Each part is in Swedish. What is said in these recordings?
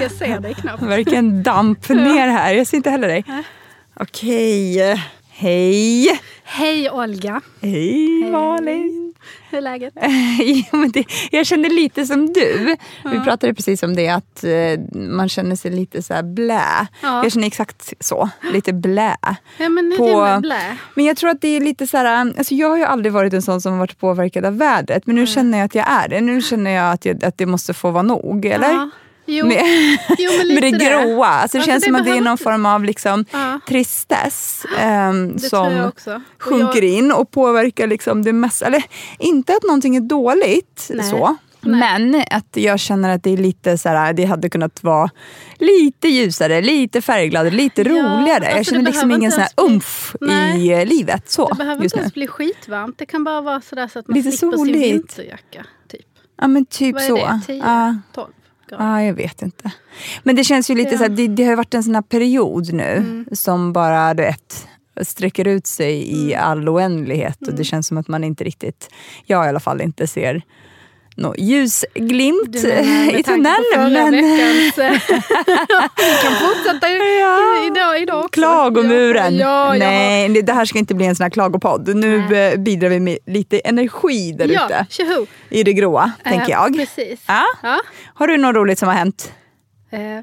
Jag ser dig knappt. Verkligen damp ner här. Jag ser inte heller dig. Okej. Hej. Hej Olga. Hej Malin. Hur är läget? det, jag känner lite som du. Vi pratade precis om det att eh, man känner sig lite så här blä. Ja. Jag känner exakt så. Lite blä. Ja men På- blä. Men jag tror att det är lite så här, alltså jag har ju aldrig varit en sån som varit påverkad av vädret. Men nu känner jag att jag är det. Nu känner jag att, jag, att det måste få vara nog. Eller? Jo, Med, jo men med lite det gråa. Alltså det Alltså, känns det som att det är någon form av liksom Ja. tristess jag som sjunker jag- in och påverkar liksom det mesta. Eller inte att någonting är dåligt Nej. så. Nej. Men att jag känner att det är lite så här, det hade kunnat vara lite ljusare, lite färggladare, lite Ja, roligare. jag alltså, känner det liksom ingen sån här bli- umf Nej. i livet så Det behöver inte ens bli skitvarmt. Det kan bara vara sådär så att man Lite slipper soligt. sin vinterjacka. Typ. Ja men typ Vad är så. det? 10? Ja. 12 grader? Ja, jag vet inte. Men det känns ju lite Ja. så här, det, det har varit en sån här period nu Mm. som bara, du vet, sträcker ut sig i Mm. all oändlighet och det känns som att man inte riktigt, jag i alla fall inte ser någon ljusglimt i tunneln. Men Vi kan fortsätta Ja. idag, idag också. klagomuren. Ja, ja, Nej, det- här ska inte bli en sån här klagopodd. Nu Nej. bidrar vi med lite energi där ute. I det gråa, Eh, tänker jag. Precis. Ja. Har du något roligt som har hänt? Eh.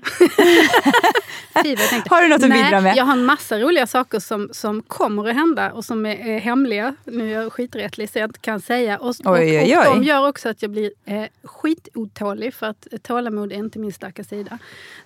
Har du något att bidra med? Jag har en massa roliga saker som, som kommer att hända och som är, är hemliga. Nu är jag skiträttlig så jag inte kan säga. Och, och, Oj, oj, och oj. de gör också att jag blir eh, skitotålig för att tålamod är inte min starka sida.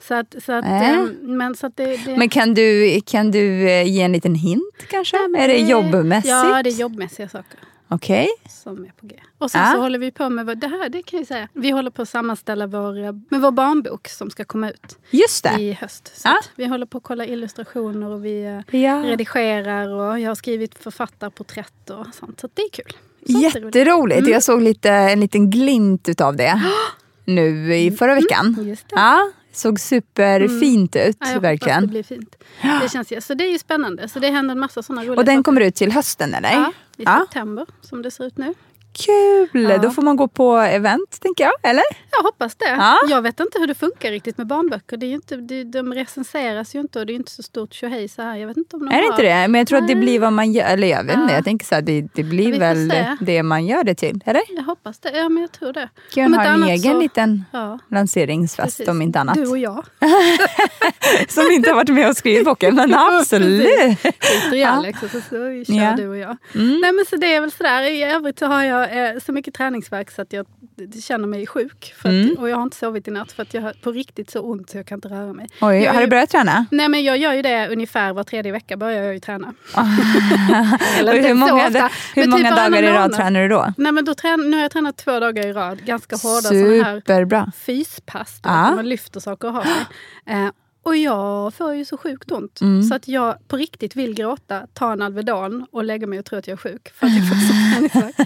Så att, så att, Äh. eh, men så att det, det, Men kan du, kan du eh, ge en liten hint kanske? Nej, är det jobbmässigt? Ja, det är jobbmässiga saker Okej. som är på G. Och sen Ja. så håller vi på med, vad- det här det kan jag säga, vi håller på att sammanställa vår, med vår barnbok som ska komma ut Just det. i höst. Så att vi håller på att kolla illustrationer och vi eh, Ja. redigerar och jag har skrivit författarporträtt och sånt. Så det är kul. Sånt. Jätteroligt. Mm. Jag såg lite, en liten glimt utav det nu i förra veckan. Mm, Just det. Ja, såg superfint ut, Ja, jag hoppas det verkligen. blir fint. Det, känns, så det är ju spännande. Så det händer en massa sådana roliga Och den saker. kommer ut till hösten eller? ja, i Ja. september som det ser ut nu. Kul! Ja. Då får man gå på event, tänker jag. Eller? Jag hoppas det. Ja. Jag vet inte hur det funkar riktigt med barnböcker. Det är ju inte, det, de recenseras ju inte och det är inte så stort tjohej så här. Jag vet inte om de Är det inte det? Men jag tror att det Nej. blir vad man gör. Eller jag vet inte, Ja. jag tänker så här, det, det blir väl se. det man gör det till. Eller? Jag hoppas det. Ja, men jag tror det. Kan ha en egen så- liten Ja, lanseringsfest precis. om inte annat. Du och jag. Som inte har varit med och skrivit boken. Men absolut! I Ja. Alex och så, så kör du och jag. Mm. Nej men så det är väl sådär. I övrigt så har jag eh, så mycket träningsvärk så att jag känner mig sjuk. Att, Mm. Och jag har inte sovit i natt för att jag har på riktigt så ont så jag kan inte röra mig. Oj, Jag har du börjat träna? Nej men jag gör ju det ungefär var tredje vecka börjar jag ju träna. Inte hur många, ofta, hur men många typ dagar i rad tränar du då? Nej men då trän- nu har jag tränat två dagar i rad. Ganska hårda sådana här Superbra. fyspass. Då, Ja. Man lyfter saker och har sig. Eh, och jag får ju så sjukt ont. Mm. Så att jag på riktigt vill gråta, ta en Alvedon och lägga mig och tro att jag är sjuk. För att jag får så träningsvärk.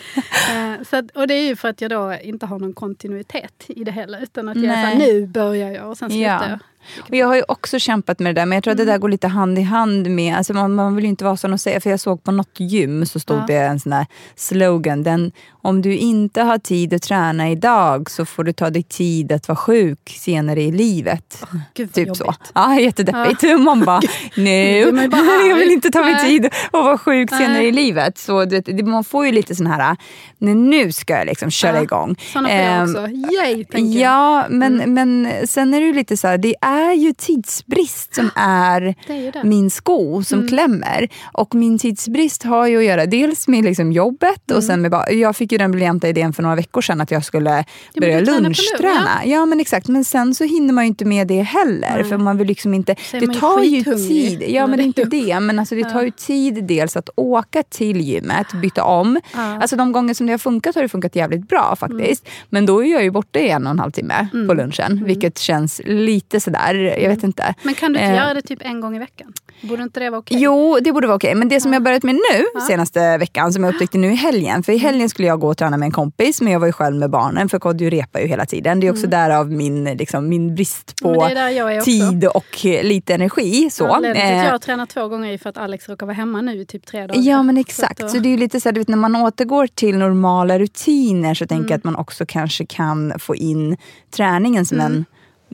eh, så att, och det är ju för att jag då inte har någon kontinuitet i det hela. Utan att jag är såhär, Nej. nu börjar jag och sen slutar Ja. jag. Och jag har ju också kämpat med det där, men jag tror att Mm. det där går lite hand i hand med... Alltså man, man vill ju inte vara sån och säga, för jag såg på något gym så stod Ja. det en sån här slogan. Den, om du inte har tid att träna idag så får du ta dig tid att vara sjuk senare i livet. Gud vad Typ så. jobbigt. Ja, jättedeppigt. Blir man bara arg. jag vill inte ta mig Nej. tid att vara sjuk senare Nej. i livet. Så det- man får ju lite sån här, nej, nu ska jag liksom köra Ja. igång. Såna får jag Ehm, också. Yay, tänker jag. Ja, men, Mm. men sen är det ju lite så här, det är ju tidsbrist som är Det är det. min sko som Mm. klämmer. Och min tidsbrist har ju att göra dels med liksom jobbet Mm. och sen med bara, jag fick ju den briljanta idén för några veckor sedan att jag skulle men börja lunchträna. Ja. men exakt, men sen så hinner man ju inte med det heller. Nej. För man vill liksom inte, är det tar ju tid. Ja men är inte är det. Men alltså, det Ja. tar ju tid dels att åka till gymmet, byta om. Ja. Alltså de gånger som det har funkat har det funkat jävligt bra faktiskt. Men då är jag ju borta i en och en halv timme på lunchen. Vilket känns lite sådär. Sådär. Jag vet inte. Men kan du inte Eh. göra det typ en gång i veckan? Borde inte det vara okej? Jo, det borde vara okej. Men det som jag börjat med nu Ja. senaste veckan, som jag upptäckte nu i helgen. För i helgen skulle jag gå och träna med en kompis, men jag var ju själv med barnen för Kodjo repar ju hela tiden. Det är också därav min, liksom, min brist på där tid och lite energi. Så. Anledningen till att Eh, jag tränar två gånger är för att Alex råkar vara hemma nu i typ tre dagar. Ja men Så exakt. Så, då- det är ju lite så här, du vet, när man återgår till normala rutiner så tänker Mm. jag att man också kanske kan få in träningen som en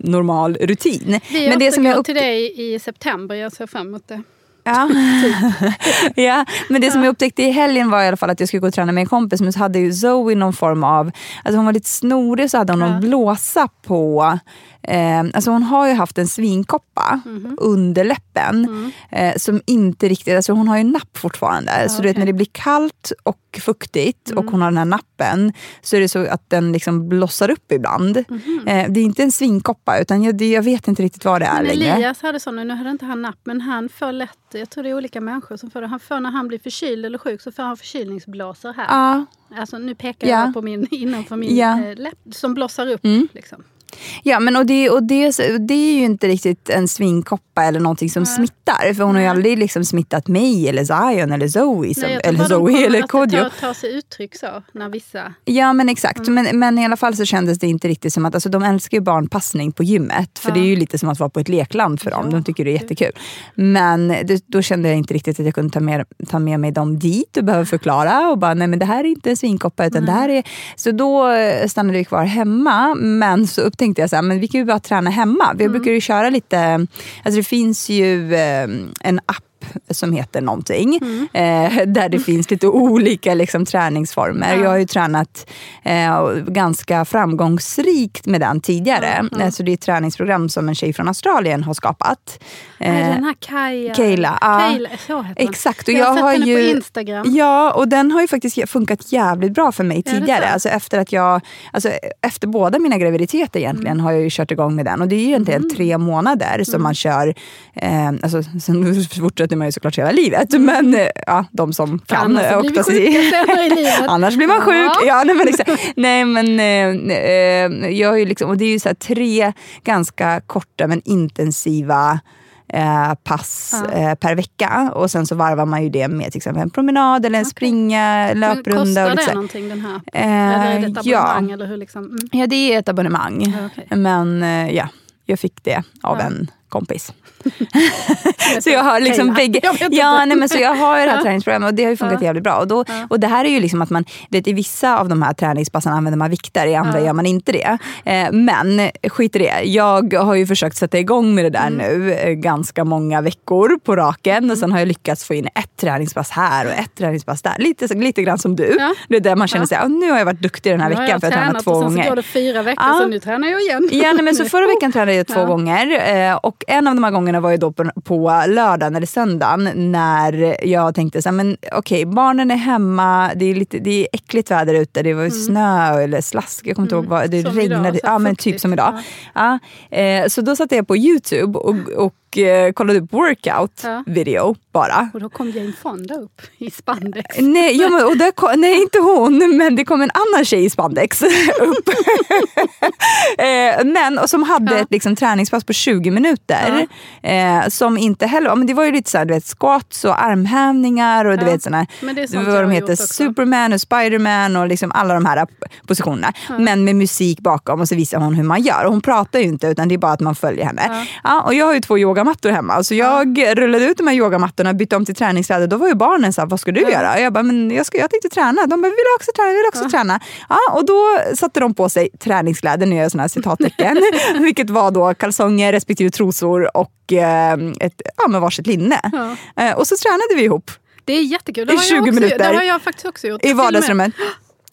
normal rutin. Mm. Vi men det som jag upp- till dig i september, jag ser fram emot det. Ja. ja, men det som jag upptäckte i helgen var i alla fall att jag skulle gå och träna med en kompis men så hade ju Zoe någon form av, alltså hon var lite snorig så hade hon Ja. någon blåsa på Eh, alltså hon har ju haft en svinkoppa Mhm. under läppen Mm. eh, som inte riktigt, alltså hon har ju napp fortfarande. så du vet när det blir kallt och fuktigt och Mm. hon har den här nappen så är det så att den liksom blossar upp ibland. Eh, det är inte en svinkoppa utan jag, det, jag vet inte riktigt vad det är Men längre. Elias hade sån, nu hade inte han napp, men han får lätt, jag tror det är olika människor som får det. Han får när han blir förkyld eller sjuk så får han förkylningsblåsor här. Ja, Alltså nu pekar Ja. jag på min, innanför min eh, läpp som blossar upp. Mm. Liksom. Ja, men och det, och det, det är ju inte riktigt en svinkoppa eller någonting som Nej. smittar. För hon har ju aldrig liksom smittat mig eller Zion eller Zoe. Som, Nej, eller Zoe eller att Kodjo. Ta, ta sig uttryck så, när vissa... Ja men exakt, Mm. men, men i alla fall så kändes det inte riktigt som att, alltså de älskar ju barnpassning på gymmet. För Ja. det är ju lite som att vara på ett lekland för dem, Ja, de tycker det är jättekul. Men det, då kände jag inte riktigt att jag kunde ta med, ta med mig dem dit och behöva förklara och bara, nej men det här är inte en svinkoppa utan det här är... Så då stannade vi kvar hemma, men så upptänkte jag så här, men vi kan ju bara träna hemma. Mm. Vi brukar ju köra lite, alltså det finns ju eh, en app som heter någonting. Mm. Eh, där det finns lite olika liksom, träningsformer. Ja. Jag har ju tränat eh, ganska framgångsrikt med den tidigare. Ja, ja. Eh, så det är ett träningsprogram som en tjej från Australien har skapat. Eh, den här Kaja? Kayla, ja. Kayla, så heter hon. Exakt, och jag har jag sett har henne ju... på Instagram. Ja, och den har ju faktiskt funkat jävligt bra för mig tidigare. så? Alltså efter att jag, alltså efter båda mina graviditeter egentligen Mm. har jag ju kört igång med den. Och det är ju egentligen tre månader som man kör. Eh, alltså, sen fortsätter man ju såklart hela livet. Men eh, ja, de som Mm. Kan annars eh, blir vi och sjuka i livet. Annars blir man Ja. sjuk. Ja, nej, men exakt. nej, men, eh, eh, jag har ju liksom, och det är ju så tre ganska korta men intensiva eh, pass Ja. eh, per vecka. Och sen så varvar man ju det med till exempel en promenad eller en Okej. springa, löprunda. Kostar och det någonting den här? eller är det Eh, ett ja. abonnemang? Eller hur liksom? mm. ja, det är ett abonnemang. Ja, okej. Men eh, ja, jag fick det av Ja. en kompis. Så jag har liksom bägge. Ja, nej, men så jag har ju det här Ja. träningsprogrammet och det har ju funkat Ja. jävligt bra. Och, då, Ja. och det här är ju liksom att man, vet, i vissa av de här träningspassen använder man vikter, i andra Ja. gör man inte det. Eh, men skit i det. Jag har ju försökt sätta igång med det där Mm. nu eh, ganska många veckor på raken och sen har jag lyckats få in ett träningspass här och ett träningspass där. Lite, lite grann som du. Ja. Det är där man känner Ja. sig, "Ah, nu har jag varit duktig den här veckan för jag har tränat två och sen gånger. så går det fyra veckor, Ja. så nu tränar jag igen. Ja, men så förra veckan tränade jag två Ja. gånger eh, och en av de här gångerna var ju då på, på lördagen eller söndagen när jag tänkte så här, men okej, barnen är hemma, det är, lite, det är äckligt väder ute, det var ju snö eller slask, jag kommer inte ihåg vad, det Mm. Som regnade. idag, ja, men typ som idag. Ja. eh, så då satte jag på Youtube och, och eh, kollade upp workout Ja. video bara. Och då kom Jane Fonda upp i spandex. Nej, ja, men, och där kom, nej, inte hon, men det kom en annan tjej i spandex upp. eh, men, och som hade Ja. ett liksom, träningspass på 20 minuter. Eh, som inte heller, men det var ju lite så här, du vet, squats och armhävningar och du Ja. vet såna, Men det är vad de heter. Superman och Spiderman och liksom alla de här positionerna. Men med musik bakom och så visar hon hur man gör. Och hon pratar ju inte utan det är bara att man följer henne. Ja. Ja, och jag har ju två yogamattor hemma så jag rullade ut de här yogamattorna, bytte om till träningskläder. Då var ju barnen så här, vad ska du göra? Och jag bara, men jag, ska, jag tänkte träna. De bara, vill du också träna? Vill också träna? Ja, och då satte de på sig träningskläder, nu gör jag sådana här citattecken, vilket var då kalsonger respektive trosor och eh, ett ja, men varsitt linne. Ja. Eh, och så tränade vi ihop Det är jättekul. Det I har jag 20 också, minuter. Det har jag faktiskt också gjort. i vardagsrummet.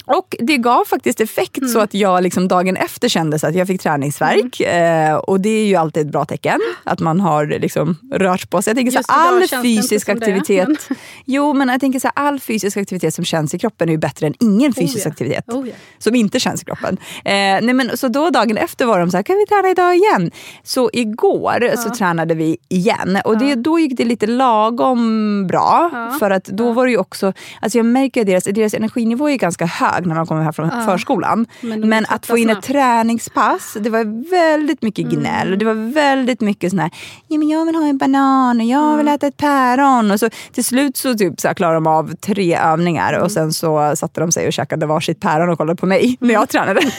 Och det gav faktiskt effekt Mm. så att jag liksom dagen efter kände så att jag fick träningsvärk. Mm. Eh, och det är ju alltid ett bra tecken, att man har liksom rört på sig. Jag tänker så Just all fysisk aktivitet. men- Jo, men jag tänker så all fysisk aktivitet som känns i kroppen är ju bättre än ingen fysisk ja. aktivitet. Oh, ja. Som inte känns i kroppen. Eh, nej men, så då dagen efter var de så här, kan vi träna idag igen? Så igår så tränade vi igen. Och det, då gick det lite lagom bra. Ja. För att då var det ju också, alltså jag märker att deras, deras energinivå är ganska hög. Hög när man kommer här från Ja. förskolan. Men Men att få in ett snabbt. träningspass, det var väldigt mycket Mm. gnäll. Och det var väldigt mycket sån här, ja men jag vill ha en banan och jag Mm. vill äta ett päron. Och så till slut så, typ, så här, klarade de av tre övningar Mm. och sen så satte de sig och käkade varsitt päron och kollade på mig när jag tränade. Mm.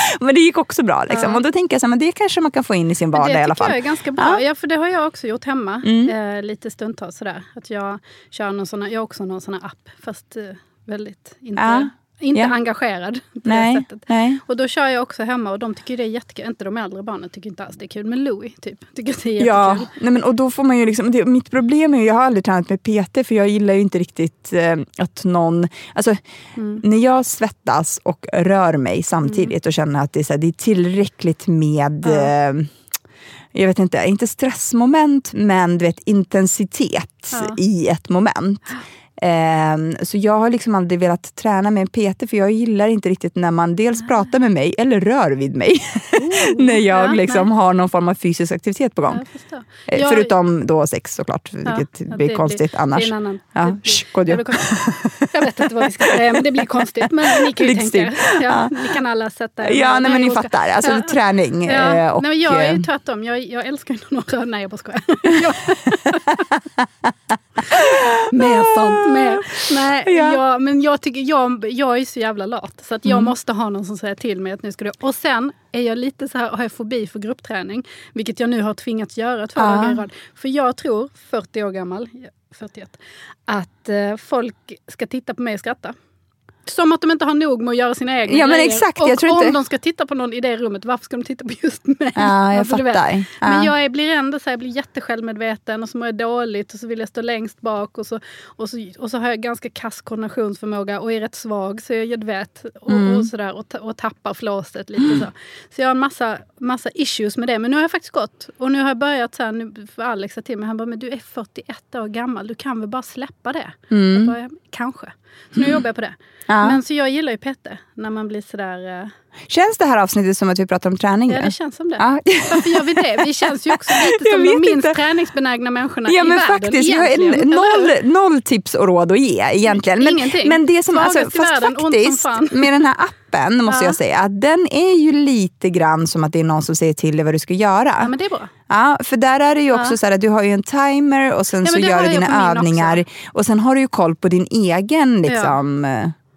men det gick också bra. Liksom. Ja. Och då tänker jag så här, men det kanske man kan få in i sin vardag i det alla tycker fall. jag är ganska bra. Ja. Ja. för det har jag också gjort hemma. Mm. Eh, lite stundtals sådär. Att jag kör någon sån här, jag har också någon sån här app. Fast eh, väldigt inte, Ja. Inte Ja. engagerad på det Nej, sättet. nej. Och då kör jag också hemma och de tycker det är jättekul. Inte de äldre barnen tycker inte alls det är kul. Men Louis typ, tycker att det är jättekul. Ja, nej men, och då får man ju liksom, det, mitt problem är ju, jag har aldrig tränat med PT för jag gillar ju inte riktigt eh, att någon, alltså Mm. när jag svettas och rör mig samtidigt och känner att det är, så här, det är tillräckligt med Ja. eh, jag vet inte, inte stressmoment men du vet intensitet Ja. i ett moment. Ehm, så jag har liksom aldrig velat träna med en PT för jag gillar inte riktigt när man dels pratar med mig eller rör vid mig. när jag Ja, liksom nej. har någon form av fysisk aktivitet på gång. Jag. Eh, Jag- Förutom då sex såklart, vilket Ja, blir det konstigt det annars. är en annan, Ja, det blir- shh, det blir. Jag vet inte vad vi ska säga, men det blir konstigt. Men ni kan ju tänka. Ja, Ni kan alla sätta. Ja, nej, men ni ska- fattar. Alltså Ja. träning. Ja, eh, och, nej, jag är eh, ju tvärtom. Jag, jag älskar ju när någon rör... Nej, jag bara skojar. Mer sånt, mer. Nej, Ja. jag, men jag, tycker, jag, jag är så jävla lat. Så att jag Mm. måste ha någon som säger till mig att nu ska du... Och sen är jag lite så här, har jag fobi för gruppträning. Vilket jag nu har tvingats göra två Ja. dagar i rad. För jag tror, 40 år gammal, 41, att eh, folk ska titta på mig och skratta. Som att de inte har nog med att göra sina egna Ja, men grejer. exakt, Och jag om inte- de ska titta på någon i det rummet, varför ska de titta på just mig? Ja, jag Alltså, fattar. Men Ja. jag är, blir ändå så här, jag blir jättesjälvmedveten och så mår jag dåligt och så vill jag stå längst bak och så, och så, och så har jag ganska kass koordinationsförmåga och är rätt svag så jag vet och, Mm. och, sådär, och, och tappar flåset lite så. Så jag har en massa, massa issues med det. Men nu har jag faktiskt gått och nu har jag börjat så här, nu, för Alex sa till mig, han bara, men du är 41 år gammal, du kan väl bara släppa det? Jag bara, kanske. Så nu jobbar jag på det. Ja. Men så jag gillar ju Petter när man blir sådär... eh, Känns det här avsnittet som att vi pratar om träning Ja, nu? det känns som det. Ja. Varför gör vi det? Vi känns ju också lite som de minst inte. träningsbenägna människorna Ja i men världen. faktiskt, vi har egentligen, en, eller hur? noll, noll tips och råd att ge egentligen. Men, Ingenting. men det som, Svagast alltså, fast världen, faktiskt med den här appen måste Ja. jag säga, att den är ju lite grann som att det är någon som säger till dig vad du ska göra. Ja, men det är bra. Ja, för där är det ju också Ja. så här att du har ju en timer och sen Ja, så gör har du dina övningar. Och sen har du ju koll på din egen liksom...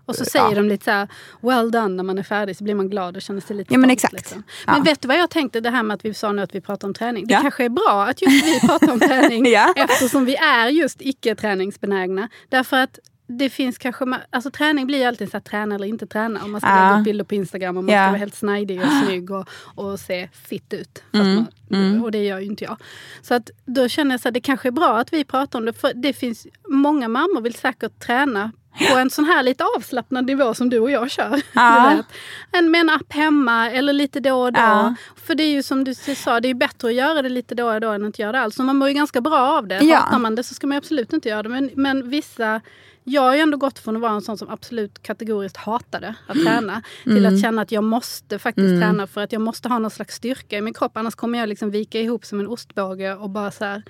Och så säger Ja. de lite så här, well done när man är färdig så blir man glad och känner sig lite Ja, men exakt. Liksom. Ja. Men vet du vad jag tänkte, det här med att vi sa nu att vi pratar om träning. Det Ja. kanske är bra att just vi pratar om träning Ja. eftersom vi är just icke-träningsbenägna. Därför att det finns kanske, alltså träning blir ju alltid så här, träna eller inte träna. Om man ska Ja. lägga upp bilder på Instagram och man Ja. ska vara helt snajdig och snygg och, och se fit ut. Mm. man, Och det gör ju inte jag. Så att då känner jag så här, det kanske är bra att vi pratar om det. För det finns, många mammor vill säkert träna på en sån här lite avslappnad nivå som du och jag kör. Ja. En, med en app hemma eller lite då och då. Ja. För det är ju som du sa, det är bättre att göra det lite då och då än att göra det alls. Och man mår ju ganska bra av det. Ja. Hatar man det så ska man absolut inte göra det. Men, men vissa jag har ju ändå gått från att vara en sån som absolut kategoriskt hatade att träna till Mm. att känna att jag måste faktiskt träna för att jag måste ha någon slags styrka i min kropp. Annars kommer jag liksom vika ihop som en ostbåge och bara så här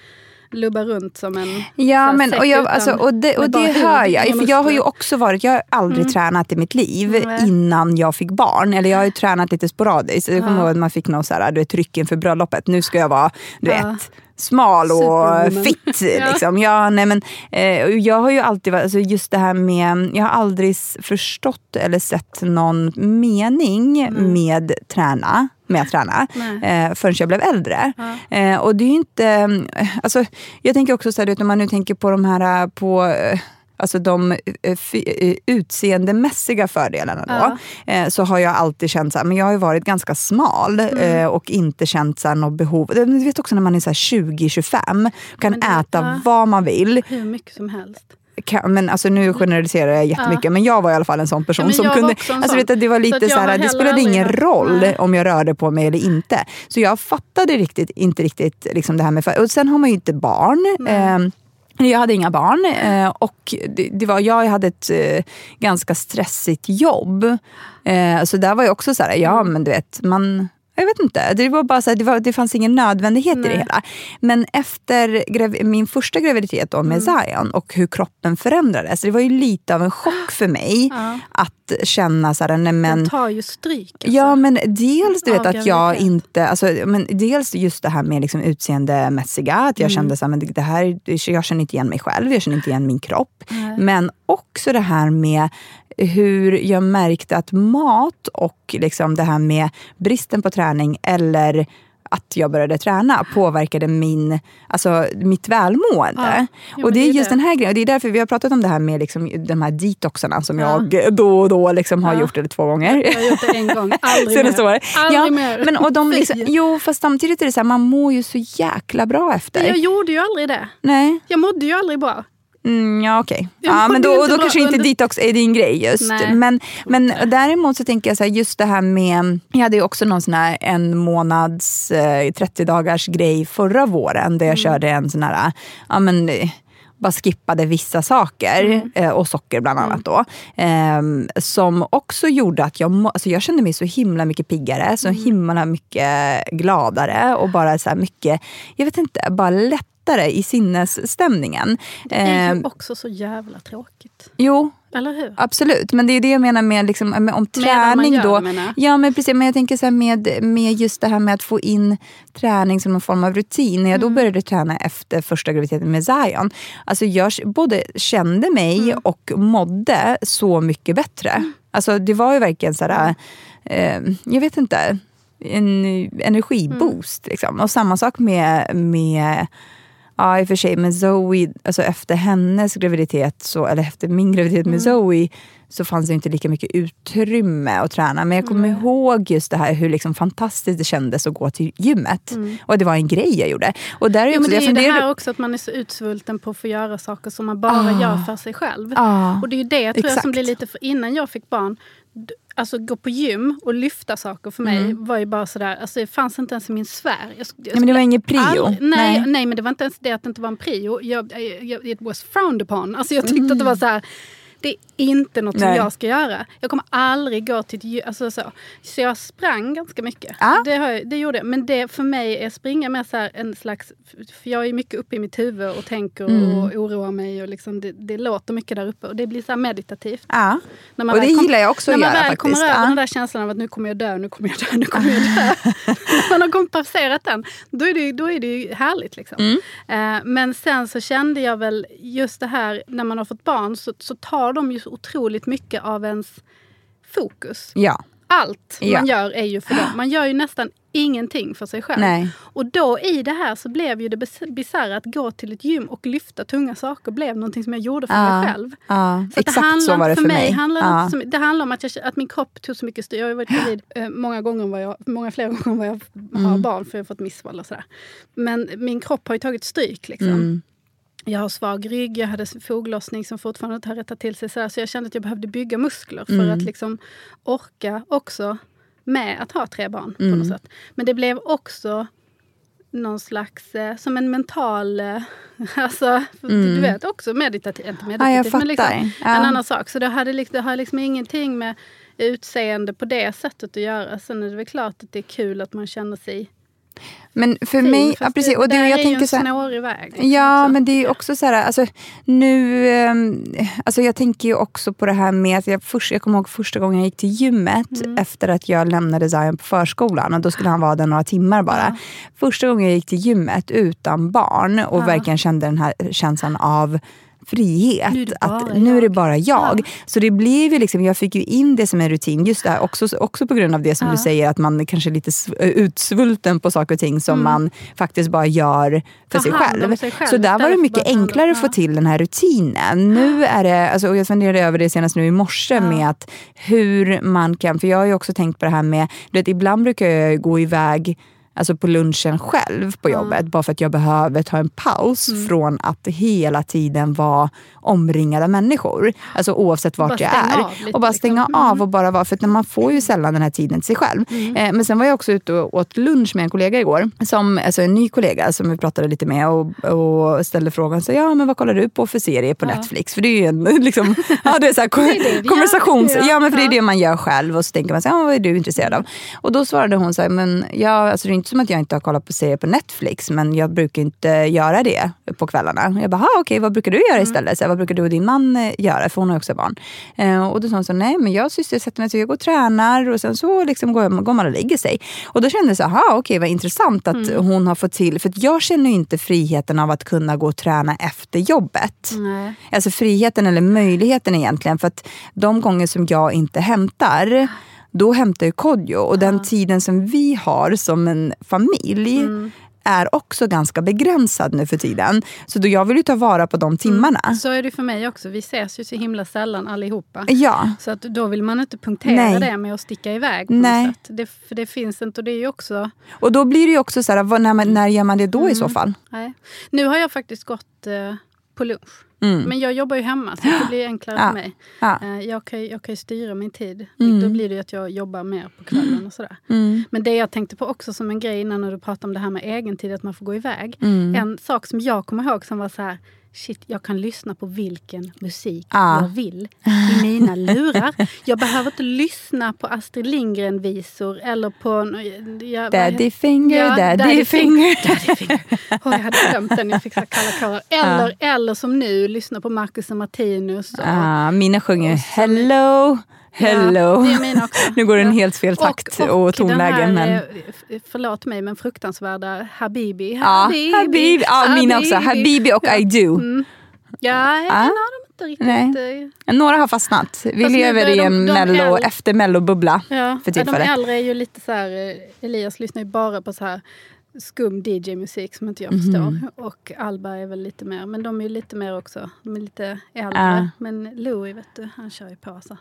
lubba runt som en Ja, men, och, jag, alltså, och det, och det hör jag. För jag har ju också varit, jag har aldrig tränat i mitt liv Nej. innan jag fick barn. Eller jag har ju tränat lite sporadiskt. Jag kommer ihåg att man fick någon så här, du vet, tryck inför bröllopet. Nu ska jag vara, du Ja. vet, smal och fit. Liksom. Ja, nej, men, eh, jag har ju alltid varit, alltså just det här med, jag har aldrig förstått eller sett någon mening Mm. med träna med att träna eh, förrän jag blev äldre. Ja. Eh, och det är inte... eh, Alltså, jag tänker också så här, om man nu tänker på de här på eh, Alltså de eh, fy- eh, utseendemässiga fördelarna då. Eh, så har jag alltid känt så här, men jag har varit ganska smal Mm. eh, och inte känt så här, något behov. Du vet också när man är så här 20-25, kan Men det- äta ja. vad man vill. Hur mycket som helst. Kan, men alltså nu generaliserar jag jättemycket, men jag var i alla fall en sån person Ja, som kunde... Alltså, vet det var Så lite jag så här, det spelade ingen roll Nej. om jag rörde på mig eller inte. Så jag fattade riktigt, inte riktigt liksom det här med... Och sen har man ju inte barn. Jag hade inga barn eh, och det, det var, jag hade ett eh, ganska stressigt jobb. Eh, så där var jag också så här, ja Mm. men du vet, man, Jag vet inte. Det, var bara så här, det, var, det fanns ingen nödvändighet Nej. i det hela. Men efter min första graviditet då med Mm. Zion och hur kroppen förändrades. Det var ju lite av en chock för mig Ja. att känna så här, nej men Den tar ju stryk. Alltså. Ja men dels du vet att jag inte, alltså, men dels just det här med liksom utseendemässiga, att jag Mm. kände så här, men det här, jag känner inte igen mig själv, jag känner inte igen min kropp. Nej. Men också det här med hur jag märkte att mat och liksom det här med bristen på träning eller att jag började träna påverkade min, alltså, mitt välmående. Ja, och det är just det. den här grejen. Och det är därför vi har pratat om det här med liksom, de här detoxarna som Ja. jag då och då liksom har Ja. gjort, eller två gånger. Jag har gjort det en gång, aldrig Senaste mer. året. Aldrig ja, mer. Men, och de Fy. liksom, jo, fast samtidigt är det så här, man mår ju så jäkla bra efter. Men jag gjorde ju aldrig det. Nej. Jag mådde ju aldrig bra. Mm, ja, okej. Jag Ja, men då, inte och då kanske inte under- detox är din grej just. Nej. Men, men däremot så tänker jag så här, just det här med, jag hade ju också någon sån här en månads eh, 30 dagars grej förra våren där jag körde en sån här, ja men eh, bara skippade vissa saker, eh, och socker bland annat då. ehm, som också gjorde att jag, alltså jag kände mig så himla mycket piggare, så himla mycket gladare och bara så mycket, jag vet inte, bara lättare i sinnesstämningen. Det är Ehm, ju också så jävla tråkigt. Jo, Eller hur? absolut. Men det är det jag menar med liksom, om träning gör då. menar. Ja men precis, men jag tänker så med, med just det här med att få in träning som någon form av rutin. När jag Mm. då började träna efter första graviditeten med Zion. Alltså jag både kände mig Mm. och mådde så mycket bättre. Alltså det var ju verkligen så här, eh, jag vet inte, en energiboost. Mm. Liksom. Och samma sak med, med Ja, i och för sig. Men Zoe, alltså efter hennes graviditet, så, eller efter min graviditet Mm. med Zoe, så fanns det inte lika mycket utrymme att träna. Men jag kommer Mm. ihåg just det här hur liksom fantastiskt det kändes att gå till gymmet. Och det var en grej jag gjorde. Och där är Jo, också, men det är jag ju det här också att man är så utsvulten på att få göra saker som man bara Ah. gör för sig själv. Ja, Och det är ju det tror jag som blir lite för innan jag fick barn. Alltså gå på gym och lyfta saker för mig var ju bara sådär, alltså det fanns inte ens i min sfär. Jag, jag Nej, men det var ingen prio. Aldrig, nej, Nej. nej. men det var inte ens det att det inte var en prio. Jag, jag, it was frowned upon. Alltså jag tyckte att det var så här. Det är inte något som Nej. jag ska göra. Jag kommer aldrig gå till ett alltså så. så jag sprang ganska mycket. Ja. Det, jag, det gjorde jag. Men det för mig är springa mer så en slags... För jag är mycket uppe i mitt huvud och tänker Mm. och oroar mig. Och liksom det, det låter mycket där uppe. Och det blir så här meditativt. Ja. När man Och väl det kom- gillar jag också När att man göra väl faktiskt. kommer över Ja. den där känslan av att nu kommer jag dö, nu kommer jag dö, nu kommer jag dö. När man har kommit passerat den, då är det, då är det ju härligt. Liksom. Mm. Eh, men sen så kände jag väl just det här när man har fått barn så, så tar de ju så otroligt mycket av ens fokus. Ja. Allt Ja. man gör är ju för dem. Man gör ju nästan ingenting för sig själv. Nej. Och då i det här så blev ju det bis- bisarra att gå till ett gym och lyfta tunga saker blev någonting som jag gjorde för Ja. mig själv. Ja, Så exakt det handlar så var det för mig. mig. Handlar Ja. mycket- det handlar om att, jag, att min kropp tog så mycket styr. Jag har varit gravid eh, många gånger, vad jag, många fler gånger än vad jag Mm. har barn för jag har fått missfall och sådär. Men min kropp har ju tagit stryk. Liksom. Mm. Jag har svag rygg, jag hade foglossning som fortfarande inte har rättat till sig. Sådär. Så jag kände att jag behövde bygga muskler för Mm. att liksom orka också med att ha tre barn. på Mm. något sätt. Men det blev också någon slags, eh, som en mental, eh, alltså du vet också meditativ, inte meditativ Mm. Ja, men liksom. Ja. en annan sak. Så det, hade, det har liksom ingenting med utseende på det sättet att göra. Sen är det väl klart att det är kul att man känner sig Men för fin. mig, ja, precis. Och det, där jag är tänker ju så en snårig väg. Ja, också. men det är också så här, alltså, nu, ehm, alltså jag tänker ju också på det här med att jag, först, jag kommer ihåg första gången jag gick till gymmet Mm. efter att jag lämnade Zion på förskolan och då skulle han vara där några timmar bara. Ja. Första gången jag gick till gymmet utan barn och Ja. verkligen kände den här känslan av frihet. Nu är det att bara nu är det bara jag. Ja. Så det blev ju liksom, jag fick ju in det som en rutin. Just det här, också, också på grund av det som Ja. du säger att man kanske är lite sv- utsvulten på saker och ting som man faktiskt bara gör för sig själv. sig själv Så där var det mycket enklare att få ja. till den här rutinen. Nu är det, alltså, och jag funderade över det senast nu i morse med att hur man kan, för jag har ju också tänkt på det här med, du vet, ibland brukar jag gå iväg alltså på lunchen själv på jobbet. Bara för att jag behöver ta en paus Mm. från att hela tiden vara omringad av människor. Alltså oavsett vart Bara jag är. lite, och bara stänga liksom. Mm. av och bara vara. För att man får ju sällan den här tiden till sig själv. Eh, men sen var jag också ute och åt lunch med en kollega igår. Som, alltså en ny kollega som vi pratade lite med och, och ställde frågan. Så, ja, men vad kollar du på för serie på Ja. Netflix? För det är ju en liksom, ja, det är så här, är det konversations... Ja, Ja, men för det är det man gör själv. Och så tänker man, så, ja, vad är du intresserad av? Och då svarade hon så här, men ja, alltså, det inte som att jag inte har kollat på serier på Netflix. Men jag brukar inte göra det på kvällarna. Jag bara, "Ha, okej, vad brukar du göra Mm. istället? Så här, vad brukar du och din man eh, göra? För hon har också barn. Eh, och då sa hon så, nej men jag sysselsätter mig, så jag går och tränar och sen så liksom går, går man och lägger sig. Och då kände jag så, aha, okej vad intressant att Mm. hon har fått till, för jag känner ju inte friheten av att kunna gå och träna efter jobbet. Nej. Alltså friheten eller möjligheten egentligen. För att de gånger som jag inte hämtar, då hämtar ju Kodjo. Och den tiden som vi har som en familj Mm. är också ganska begränsad nu för tiden. Så då jag vill ju ta vara på de timmarna. Så är det för mig också. Vi ses ju så himla sällan allihopa. Ja. Så att då vill man inte punktera Nej. det med att sticka iväg på Nej. något sätt. Det, för det finns inte och det är också... Och då blir det ju också så här, när, man, när gör man det då i så fall? Nej. Nu har jag faktiskt gått eh, på lunch. Mm. Men jag jobbar ju hemma så det blir enklare Ja. för mig. Ja. Eh, jag, kan, jag kan ju styra min tid. Mm. Då blir det ju att jag jobbar mer på kvällen och sådär. Mm. Men det jag tänkte på också som en grej innan när du pratade om det här med egentid, att man får gå iväg. Mm. En sak som jag kommer ihåg som var så här, shit, jag kan lyssna på vilken musik Ja. jag vill i mina lurar. Jag behöver inte lyssna på Astrid Lindgren-visor eller på... Jag, Daddy finger, Ja, daddy, daddy finger. Daddy finger. Åh, jag hade glömt den, jag fick så kalla kårar. Eller, eller som nu, lyssna på Marcus och Martinus. Och, Ah, mina sjunger Och så- hello, hello. Ja. Nu går den helt fel takt och, tonlägen. Den här, men... förlåt mig, men fruktansvärda Habibi. Ja, Habibi. Ja, mina också. Habibi och I do. Mm. Ja, Ja. har de inte riktigt. eh, Några har fastnat. Vi Fast lever i de- en de mello, äldre- efter mellobubbla Ja, för ja, de tillfället. äldre är ju lite så här, eh, Elias lyssnar ju bara på så här skum DJ-musik som inte jag Mhm. förstår. Och Alba är väl lite mer, men de är lite mer också, de är lite äldre. Ja. Men Louis vet du, han kör ju på så.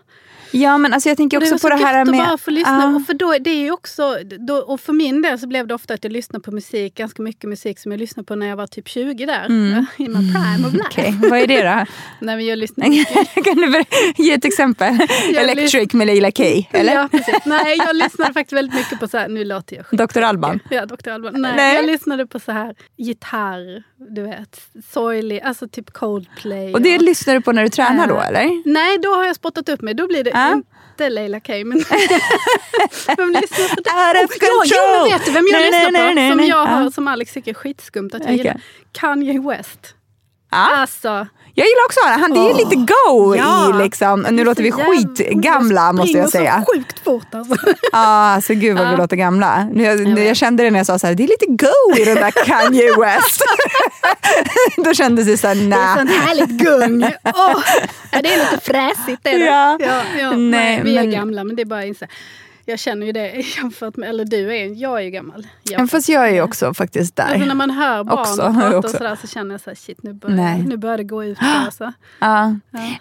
Ja men alltså jag tänker det också på så det här gött att med... bara få lyssna. Och, för då, det är ju också, då, och för min del så blev det ofta att jag lyssnade på musik, ganska mycket musik som jag lyssnade på när jag var typ 20 där. I my prime of life. Mm. Okej, vad är det då? Nej, men jag mycket. kan du ge ett exempel? Electric med Leila K, eller? Ja, precis. Nej, jag lyssnade faktiskt väldigt mycket på så här, nu låter jag skit. Dr. Alban? Ja, Dr. Alban. Nej, Nej. jag lyssnade på så här gitarr, du vet, sorglig, alltså typ Coldplay. Och det lyssnar du på när du tränar då Eh, eller? Nej, då har jag spottat upp mig. Då blir det Ja. inte Leila K. Men vem lyssnar på det? Out of ja, jo, control! men vet du vem jag Nej, lyssnar nej, på? nej, som jag har, Ja. som Alex tycker är skitskumt att jag Okej. gillar. Kanye West. Ja. Alltså, Jag gillar också honom. Han, det är lite go Ja. i liksom. Nu låter vi skitgamla måste jag säga. så sjukt fort alltså. Ja, alltså gud vad vi låter gamla. Nu, jag, vet. jag kände det när jag sa så här, det är lite go i den där Kanye West. Då kändes det så här, Det är nej. sånt härligt gung. Ja, det är lite fräsigt. Är det. Ja. Ja, ja, Nej, nej, vi men- är gamla, men det är bara att inse. Jag känner ju det jämfört med, eller du är, jag är ju gammal. Men fast jag är ju också faktiskt där. Alltså när man hör barn Också, prata också. och sådär så känner jag så här, shit nu Nej. börjar, nu börjar det gå ut. Alltså. Ja.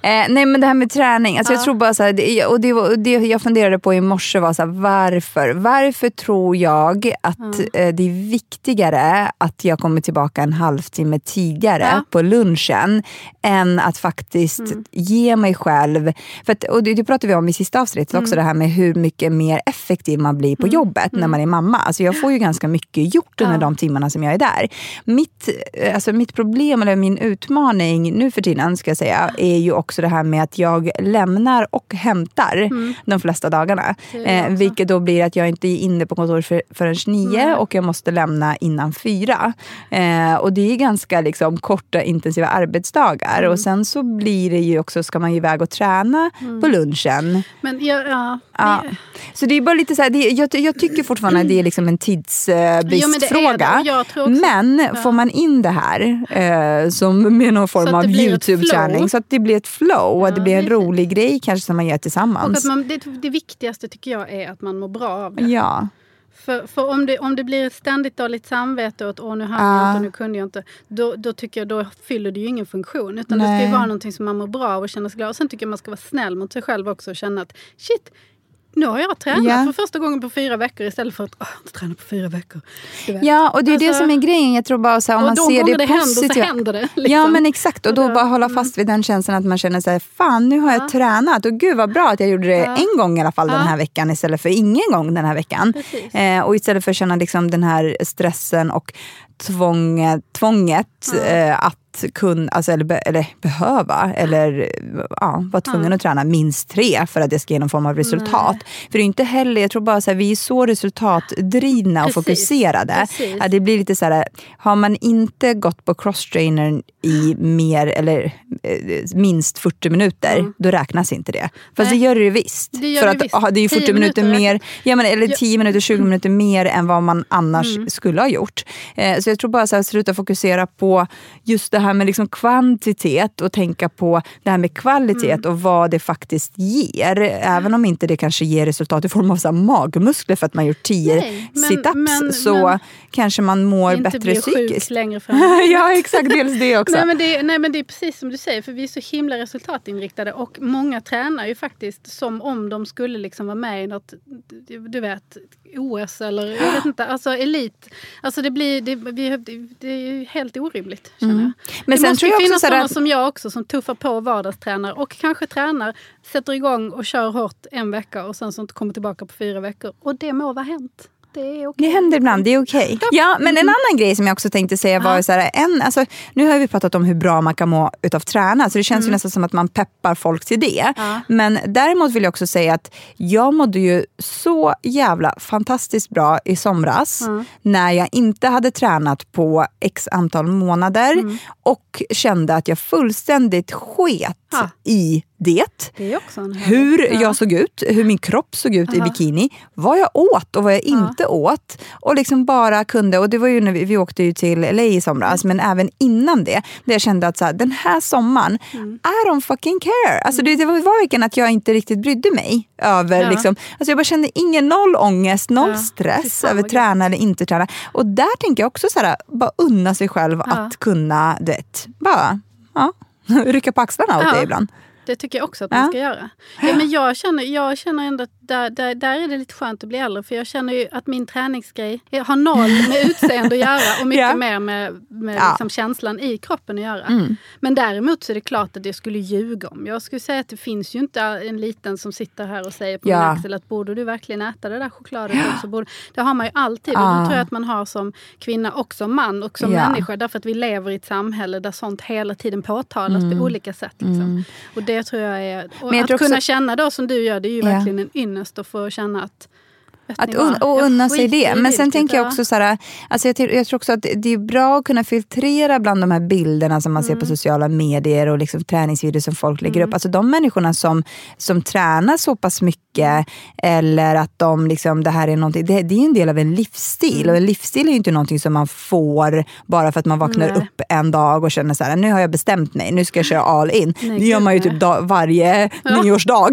Eh, nej men det här med träning, alltså jag Ja. tror bara så här, det, och det, var- det jag funderade på i morse var så här, varför? Varför tror jag att eh, det är viktigare att jag kommer tillbaka en halvtimme tidigare Ja. på lunchen än att faktiskt Mm. ge mig själv, för att, och det, det pratade vi om i sista avsnittet Mm. också, det här med hur mycket mer effektiv man blir på jobbet när man är mamma. Alltså jag får ju ganska mycket gjort under Ja. de timmarna som jag är där. Mitt, eh, alltså mitt problem, eller min utmaning nu för tiden, ska jag säga, är ju också det här med att jag lämnar och hämtar de flesta dagarna. Mm. Eh, vilket då blir att jag inte är inne på kontoret för, förrän nio Nej. och jag måste lämna innan fyra. Eh, och det är ganska liksom, korta intensiva arbetsdagar. Mm. Och sen så blir det ju också, ska man ju iväg och träna på lunchen. Men jag, ja, Ja. Det- Så det är bara lite så här, det, jag, jag tycker fortfarande att det är liksom en tidsbristfråga. och tror också- Men får man in det här eh, som med någon form av det YouTube-träning så att det blir ett flow och att det Ja, blir en rolig grej kanske som man gör och tillsammans. man, det, det viktigaste tycker jag är att man mår bra av det. Ja, För, för om, det, om det blir ständigt dåligt samvete och åh, nu hann Ja. jag inte, nu kunde jag inte. Då, då tycker jag då fyller det ju ingen funktion. Utan det ska Nej. ju vara någonting som man mår bra av och känner sig glad. Och sen tycker jag man ska vara snäll mot sig själv också och känna att shit, nu har jag tränat Ja. för första gången på fyra veckor istället för att åh, träna på fyra veckor. Ja, och det är det Alltså, som är grejen. Jag tror bara så här, om man ser det det händer så positivt. händer det. Liksom. Ja men exakt och då bara hålla fast vid den känslan att man känner sig fan nu har jag Ja. tränat och gud vad bra att jag gjorde det Ja. en gång i alla fall den här veckan istället för ingen gång den här veckan. Eh, och istället för att känna liksom den här stressen och tvånget, tvånget eh, att kunna, alltså, eller, be, eller behöva eller ja, vara tvungen Ja. att träna minst tre för att det ska ge någon form av resultat. Nej. För det är inte heller, jag tror bara så här, vi är så resultatdrivna och Precis. fokuserade. Precis. Ja, det blir lite så här, har man inte gått på crosstrainern i mer eller eh, minst 40 minuter, Mm. då räknas inte det. Fast Nej. det gör det visst. Det gör För det att visst. aha, det är ju 10 40 minuter minuter mer, ja, men, eller Ja. 10 minuter, 20 minuter mer än vad man annars Mm. skulle ha gjort. Eh, så jag tror bara så här, sluta fokusera på just det här med liksom kvantitet och tänka på det här med kvalitet Mm. och vad det faktiskt ger. Även om inte det kanske ger resultat i form av så magmuskler för att man gjort 10 Nej, men- situps så men- kanske man mår inte bättre bli sjuk psykiskt. längre fram. ja exakt, dels det också. Nej men, det, nej men det är precis som du säger, för vi är så himla resultatinriktade och många tränar ju faktiskt som om de skulle liksom vara med i något, du- vet, OS eller jag vet inte, alltså elit. Alltså det blir, det, vi, det, är ju helt orimligt känner jag. Mm. Men det sen måste jag finnas sådana att- som jag också som tuffar på vardagstränar och kanske tränar, sätter igång och kör hårt en vecka och sen inte kommer tillbaka på fyra veckor. Och det må vara hänt. Det är okej. Det händer ibland, det är okej. Ja, men en annan grej som jag också tänkte säga var ju så här, en, alltså, nu har vi pratat om hur bra man kan må utav träna, så det känns ju nästan som att man peppar folk till det. Ja. Men däremot vill jag också säga att jag mådde ju så jävla fantastiskt bra i somras Ja. när jag inte hade tränat på x antal månader Mm. och kände att jag fullständigt sket Ja. i det. Det Hur Ja. jag såg ut, hur min kropp såg ut i Aha. bikini, vad jag åt och vad jag Ja. inte åt. Och liksom bara kunde, och det var ju när vi, vi åkte ju till LA i somras, men även innan det, där jag kände att så här, den här sommaren, Mm. I don't fucking care. Alltså det, det var verkligen att jag inte riktigt brydde mig över, Ja. liksom, alltså jag bara kände ingen noll ångest, noll Ja. Stress över träna eller inte träna. Och där tänker jag också så här, bara unna sig själv Ja. att kunna, du vet, bara ja, rycka på axlarna åt Ja. det ibland. Det tycker jag också att Ja. man ska göra. Ja, men jag, känner, jag känner ändå att där, där, där är det lite skönt att bli äldre. För jag känner ju att min träningsgrej har noll med utseende att göra och mycket Ja. mer med, med Ja. liksom känslan i kroppen att göra. Mm. Men däremot så är det klart att jag skulle ljuga om. Jag skulle säga att det finns ju inte en liten som sitter här och säger på Ja. min axel att borde du verkligen äta det där chokladet också? Borde, det har man ju alltid och Ja. det tror jag att man har som kvinna och som man och som Ja. människa. Därför att vi lever i ett samhälle där sånt hela tiden påtalas på olika sätt. Liksom. Och det tror jag är... Och Men jag att tror också- kunna känna då som du gör, det är ju verkligen en ynnest att få känna att... Att un och unna sig det. Men sen vilket, tänker jag ja. också så här, alltså jag, jag tror också att det är bra att kunna filtrera bland de här bilderna som man ser på sociala medier och liksom träningsvideor som folk lägger upp. Alltså de människorna som, som tränar så pass mycket eller att de liksom, det här är någonting, det, det är en del av en livsstil och en livsstil är ju inte någonting som man får bara för att man vaknar Nej. upp en dag och känner så här, nu har jag bestämt mig, nu ska jag köra all in. Nej, det gör man ju typ varje Ja. nyårsdag.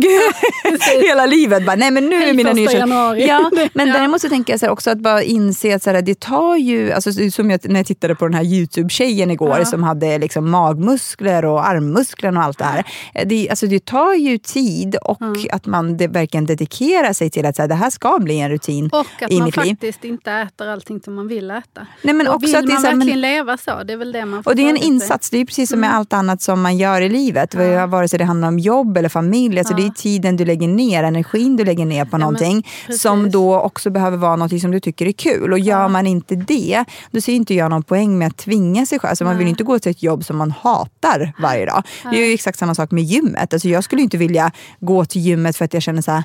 Hela livet. Bara, nej men nu är mina första nyårsdag. Ja, men Ja. däremot så tänker jag så också att bara inse att så här, det tar ju, alltså, som jag, när jag tittade på den här Youtube-tjejen igår Ja. som hade liksom magmuskler och armmuskler och allt det här. Det, alltså, det tar ju tid och att man det, verkligen dedikerar sig till att så här, det här ska bli en rutin Och att i man mitt liv. faktiskt inte äter allting som man vill äta. Nej, men och också vill att det är man så här, men- verkligen leva så? Det är väl det man får Och det är en insats, det är precis som med Mm. allt annat som man gör i livet. Ja. Vare sig det handlar om jobb eller familj, alltså Ja. det är tiden du lägger ner, energin du lägger ner på men någonting precis. som då också behöver vara något som du tycker är kul. Och gör Ja. man inte det, då ser inte jag någon poäng med att tvinga sig själv. Alltså man vill Nej. inte gå till ett jobb som man hatar varje dag. Det är ju exakt samma sak med gymmet. Alltså jag skulle inte vilja gå till gymmet för att jag känner så här,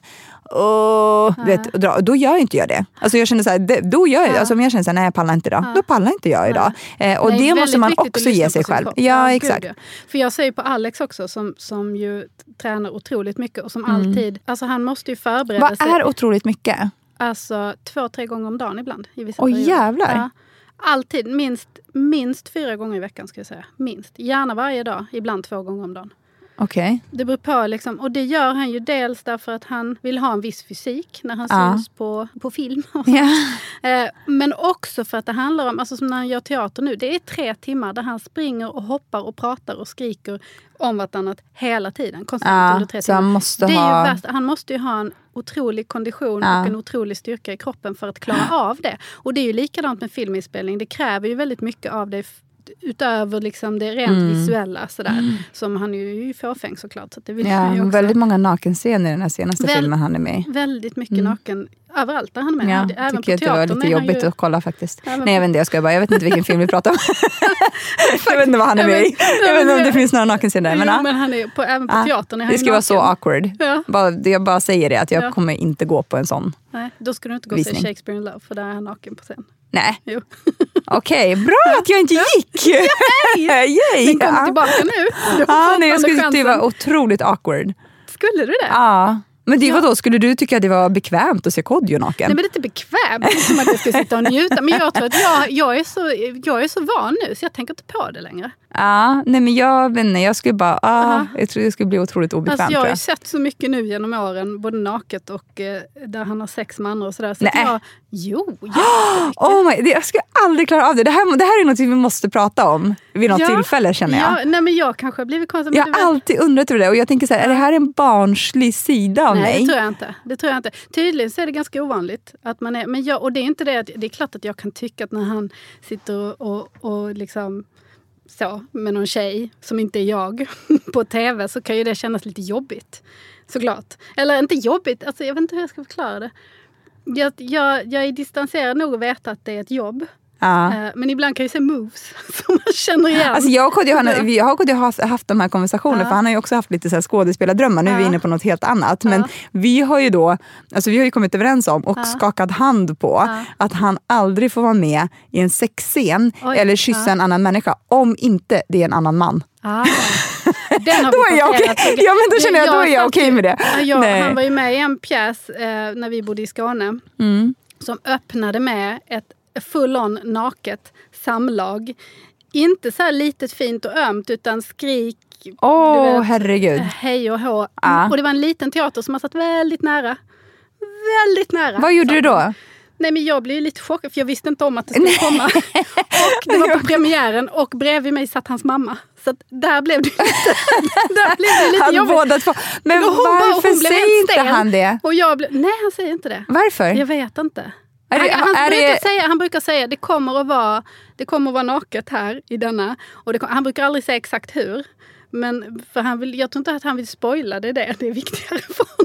Du vet, dra- då gör inte jag det. Alltså jag känner så här, då gör jag, Ja. alltså om jag känner så här, nej jag pallar inte idag, Ja. då pallar inte jag idag. Eh, och Nej, det måste man också ge sig själv. kropp. Ja, gud, exakt. ja. För jag säger på Alex också som, som ju tränar otroligt mycket och som Mm. alltid, alltså han måste ju förbereda Vad sig. är otroligt mycket? Alltså två, tre gånger om dagen ibland. I vissa Åh, perioder. jävlar. Ja. Alltid, minst, minst fyra gånger i veckan ska jag säga. Minst. Gärna varje dag, ibland två gånger om dagen. Okej. Det beror på liksom, och det gör han ju dels därför att han vill ha en viss fysik när han Ja. syns på, på film. Eh, Men också för att det handlar om, alltså som när han gör teater nu, det är tre timmar där han springer och hoppar och pratar och skriker om vartannat hela tiden. Konstant Ja, under tre så han timmar. måste det är ha- ju värst. Han måste ju ha en otrolig kondition Ja. och en otrolig styrka i kroppen för att klara av det. Och det är ju likadant med filminspelning. Det kräver ju väldigt mycket av dig utöver liksom det rent Mm. visuella. Sådär, Som han är ju fåfäng såklart. Så det vill Ja, också. väldigt många nakenscener i den här senaste Väl- filmen han är med i. Väldigt mycket naken överallt där han är med. Mm. Ja, Även på tycker att det var teatern lite jobbigt ju... att kolla faktiskt. Även Nej jag vet inte, jag ska bara, jag vet inte vilken film vi pratar om. jag vet inte vad han är Ja, med men- i. Jag vet inte om det finns några nakenscener. Jo, Men, men, ja. han är på, även på Ja, teatern är han det ska vara så awkward. Ja. Bara, jag bara säger det, att jag Ja. kommer inte gå på en sån. Nej, då ska du inte gå och se. Shakespeare in Love för där är han naken på scen. Nej, Jo. okej, bra att jag inte gick! Yay! Den kommer tillbaka nu. Ja, nej, jag skulle, det chansen. var otroligt awkward. Skulle du det? Ja. Men det Ja. var då skulle du tycka att det var bekvämt att se Kodjo naken? Nej men det är inte bekvämt. Det som att jag ska sitta och njuta. Men jag tror att jag, jag, är så, jag är så van nu så jag tänker inte på det längre. Ja, nej men jag vet inte, jag skulle bara, ah, Aha. jag tror det skulle bli otroligt obekvämt. Alltså jag har ju jag. sett så mycket nu genom åren, både naket och eh, där han har sex med andra och sådär. Så Nej. jag, jo. Oh my, det, jag skulle aldrig klara av det. Det här, det här är något vi måste prata om vid något Ja, tillfälle känner jag. Ja, nej men jag kanske har blivit konstig. Jag har alltid undrat över det och jag tänker så här, är det här en barnslig sida av Nej, mig? det tror jag inte. Det tror jag inte. Tydligen så är det ganska ovanligt. Att man är, men jag, och det är inte det att, det är klart att jag kan tycka att när han sitter och, och, och liksom så med någon tjej som inte är jag på tv så kan ju det kännas lite jobbigt. Såklart. Eller inte jobbigt, alltså, jag vet inte hur jag ska förklara det. Jag, jag, jag är distanserad nog att veta att det är ett jobb. Ja. Eh, Men ibland kan jag se moves som man känner igen. Alltså jag och Kodjo har, Ja. vi har och Kodjo haft, haft de här konversationerna Ja. för han har ju också haft lite så här skådespelardrömmar. Nu är vi inne på något helt annat. Men vi har ju då alltså vi har ju kommit överens om och skakat hand på att han aldrig får vara med i en sexscen Oj. eller kyssa en annan människa om inte det är en annan man. Ah. Den har Då är jag okej. passerat. Ja, men då känner jag, då är jag okej ju- med det. Ja, jag, Nej. han var ju med i en pjäs eh, när vi bodde i Skåne Mm. som öppnade med ett full-on naket samlag. Inte så här litet fint och ömt utan skrik, Åh Du vet, herregud. hej och hå. Ja. Och det var en liten teater som har satt väldigt nära. Väldigt nära. Vad gjorde du satt då? Nej men jag blev lite chockad för jag visste inte om att det skulle komma. och det var på premiären och bredvid mig satt hans mamma. Så att där blev det lite, där blev det lite Han jobbigt. båda två. Men hon bara- varför hon blev helt säger inte han det? Och jag blev, nej han säger inte det. Varför? Jag vet inte. Det- han, han, brukar det- säga, han brukar säga det kommer att vara, det kommer att vara naket här i denna. Och det, han brukar aldrig säga exakt hur. Men för han vill, jag tror inte att han vill spoila det. det är viktigare för honom.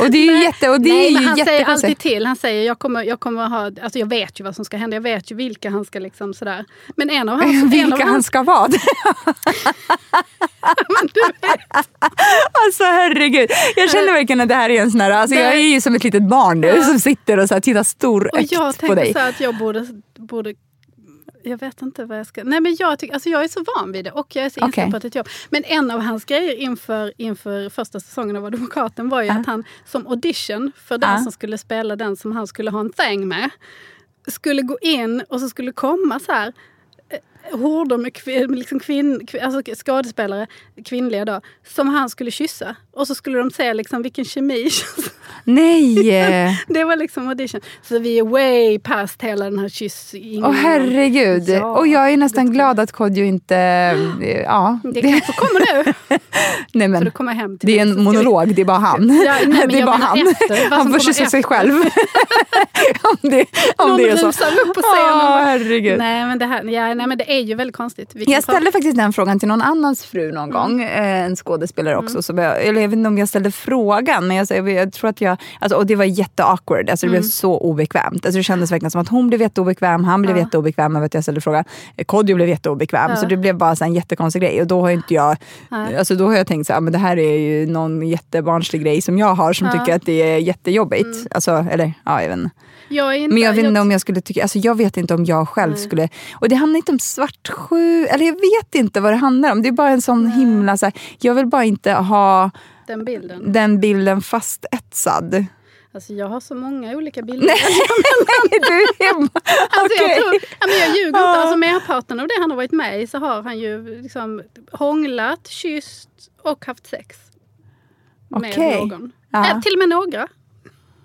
Och det är ju, jätte, och det Nej, är men ju han säger alltid till. Han säger jag kommer, jag kommer ha, alltså jag vet ju vad som ska hända. Jag vet ju vilka han ska liksom sådär. Men en av hans... en av Vilka han hans, ska vara. men du vet, Alltså herregud. Jag känner verkligen att det här är en sån här, alltså, jag är ju som ett litet barn nu som sitter och så här, tittar och storögt jag på tänker dig. så här att jag borde, borde jag vet inte vad jag ska... Nej men jag, tycker, alltså jag är så van vid det och jag är så inställd Okej. på att det är ett jobb. Men en av hans grejer inför, inför första säsongen av Advokaten var ju Ja. att han som audition för den Ja. som skulle spela den som han skulle ha en thing med skulle gå in och så skulle komma så här eh, horder med kvin, liksom kvin, kvin, alltså skådespelare, kvinnliga då, som han skulle kyssa. Och så skulle de se liksom vilken kemi. Nej! det var liksom audition. Så vi är way past hela den här kyssingen. Åh herregud. Ja, och jag är nästan det glad att Kodjo inte... Ja. Det kanske kommer nu. nej, Så men, du kommer hem till det är en så monolog, det är bara han. Ja, nej, det är bara han. efter, han får kyssa sig själv. om det, om Någon det är så. rusar upp på scenen. Bara- herregud. Nej men, det här, ja, nej men det är ju väldigt konstigt. Vi Jag ställde faktiskt den frågan till någon annans fru Mm. någon gång. Eh, en skådespelare också. Som jag, eller jag vet inte om jag ställde frågan. Men jag, jag tror att jag, alltså, och det var jätteawkward. Alltså, det Mm. blev så obekvämt. Alltså, det kändes verkligen som att hon blev jätteobekväm. Han blev Ja. jätteobekväm över att jag ställde frågan. Eh, Kodjo blev jätteobekväm. Ja. Så det blev bara så en jättekonstig grej. Och då har inte jag, Nej. alltså, då har jag tänkt så här, men det här är ju någon jättebarnslig grej som jag har som Ja. tycker att det är jättejobbigt. Mm. Alltså, eller ja, inte. Jag inte, Men jag vet inte om jag skulle tycka, alltså jag vet inte om jag själv Nej. skulle, och det handlar inte om svartsju, eller jag vet inte vad det handlar om. Det är bara en sån himla, så här, jag vill bara inte ha den bilden. den bilden fastetsad. Alltså jag har så många olika bilder. Nej, du är, Alltså okej. jag, tror, jag ljuger inte. Alltså merparten av det han har varit med i så har han ju liksom hånglat, kysst och haft sex. Med någon. Ja. Eh, till och med några.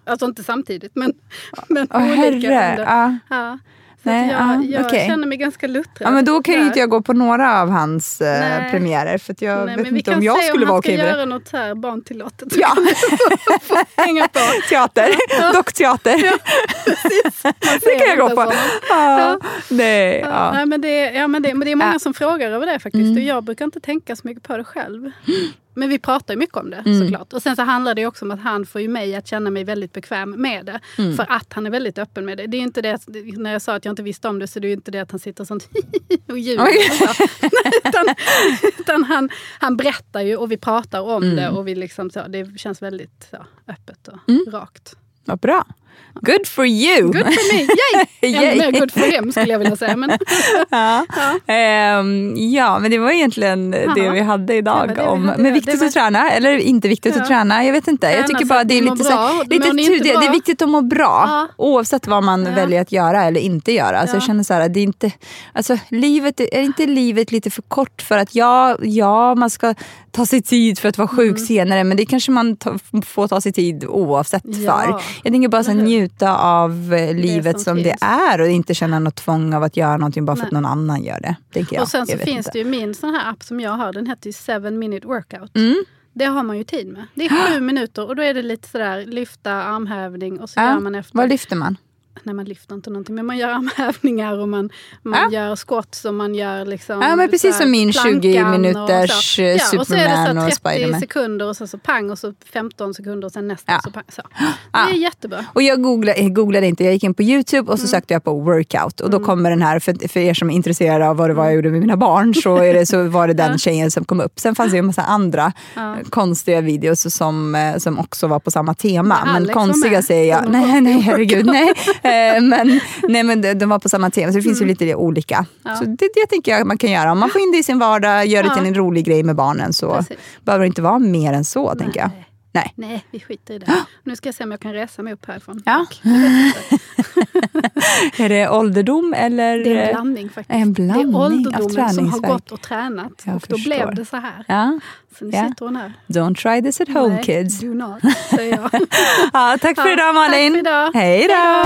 Alltså inte samtidigt men, men Åh olika. herre. Ja. Ja. Nej, jag, ja, jag okej. känner mig ganska luttrad. Ja, men då kan ju inte jag gå på några av hans eh, Nej. premiärer för jag Nej, vet vi inte kan om jag skulle om vara han ska okej med det. göra något så här barntillåtet. så Ja. kan du få hänga på. Teater, dockteater. det kan jag gå på. Honom. Ja. Nej, Ja. ja. Nej, men det, ja, men det, men det är många Ja. som frågar över det faktiskt. Mm. Och jag brukar inte tänka så mycket på det själv. Men vi pratar ju mycket om det Mm. såklart. Och sen så handlar det också om att han får ju mig att känna mig väldigt bekväm med det. Mm. För att han är väldigt öppen med det. Det är ju inte det, att- när jag sa att jag inte visste om det så det är inte det att han sitter sånt och ljuger. Oj. utan utan han, han berättar ju och vi pratar om Mm. det och vi liksom så, det känns väldigt så, öppet och Mm. rakt. Vad bra. Good for you! Good for me! Yay! Yay. Ännu mer good for him skulle jag vilja säga. Men, ja. Ehm, ja, men det var egentligen det Ja. vi hade Det idag. det vi om, hade men viktigt Det var- att träna, eller inte viktigt Ja. att träna. Jag vet inte. Jag tycker så bara det är lite, så, lite inte tudelat. Det är viktigt att må bra Ja. oavsett vad man Ja. väljer att göra eller inte göra. Alltså, Ja. Jag känner så här, det är inte, alltså, livet, är inte livet lite för kort för att ja, ja, man ska ta sig tid för att vara sjuk Mm. senare men det kanske man ta, får ta sig tid oavsett Ja. för. Jag tänker bara så här? Njuta av eh, livet som som, det är och inte känna något tvång av att göra någonting bara för Nej. att någon annan gör det. Jag. och sen så finns inte. det ju min sån här app som jag har, den heter ju 7 minute workout. Mm. Det har man ju tid med. Det är sju minuter och då är det lite sådär lyfta armhävning och så Ja. gör man efter. Vad lyfter man? Nej man lyfter inte någonting men man gör armhävningar och man, man gör squats och man gör liksom Ja, men precis som min plankan 20 och minuters så. eh, Ja, och så är det så Superman här och 30 Spiderman. sekunder och så, så pang och så 15 sekunder och sen nästa. Ja. och Så pang, så. Ja. Det är jättebra. Och jag googlade, jag googlade inte, jag gick in på Youtube Mm. och så sökte jag på workout. Och då kommer den här, för, för er som är intresserade av vad det var jag gjorde med mina barn, så, är det, så var det den Mm. Ja. tjejen som kom upp. Sen fanns det en massa andra Ja. konstiga videos som, eh, som också var på samma tema. Men Men konstiga säger jag, nej, nej herregud, nej. Eh, men, nej men de, var på samma tema, så det finns ju lite olika. Mm. Ja. Så det, det tänker jag man kan göra. Om man får in det i sin vardag, gör det till en rolig grej med barnen så Precis. behöver det inte vara mer än så, tänker jag. Nej. Nej. Vi skiter i det. Nu ska jag se om jag kan resa mig upp härifrån. Ja. Tack. Är det ålderdom eller? Det är en blandning faktiskt. En blandning det är ålderdomen som har gått och tränat. Jag och då förstår. blev det så här. Ja. Så nu Ja. sitter hon här. Don't try this at home Nej, kids. Do not, säger jag. Ja, tack för idag tack Malin. för idag. Hej då.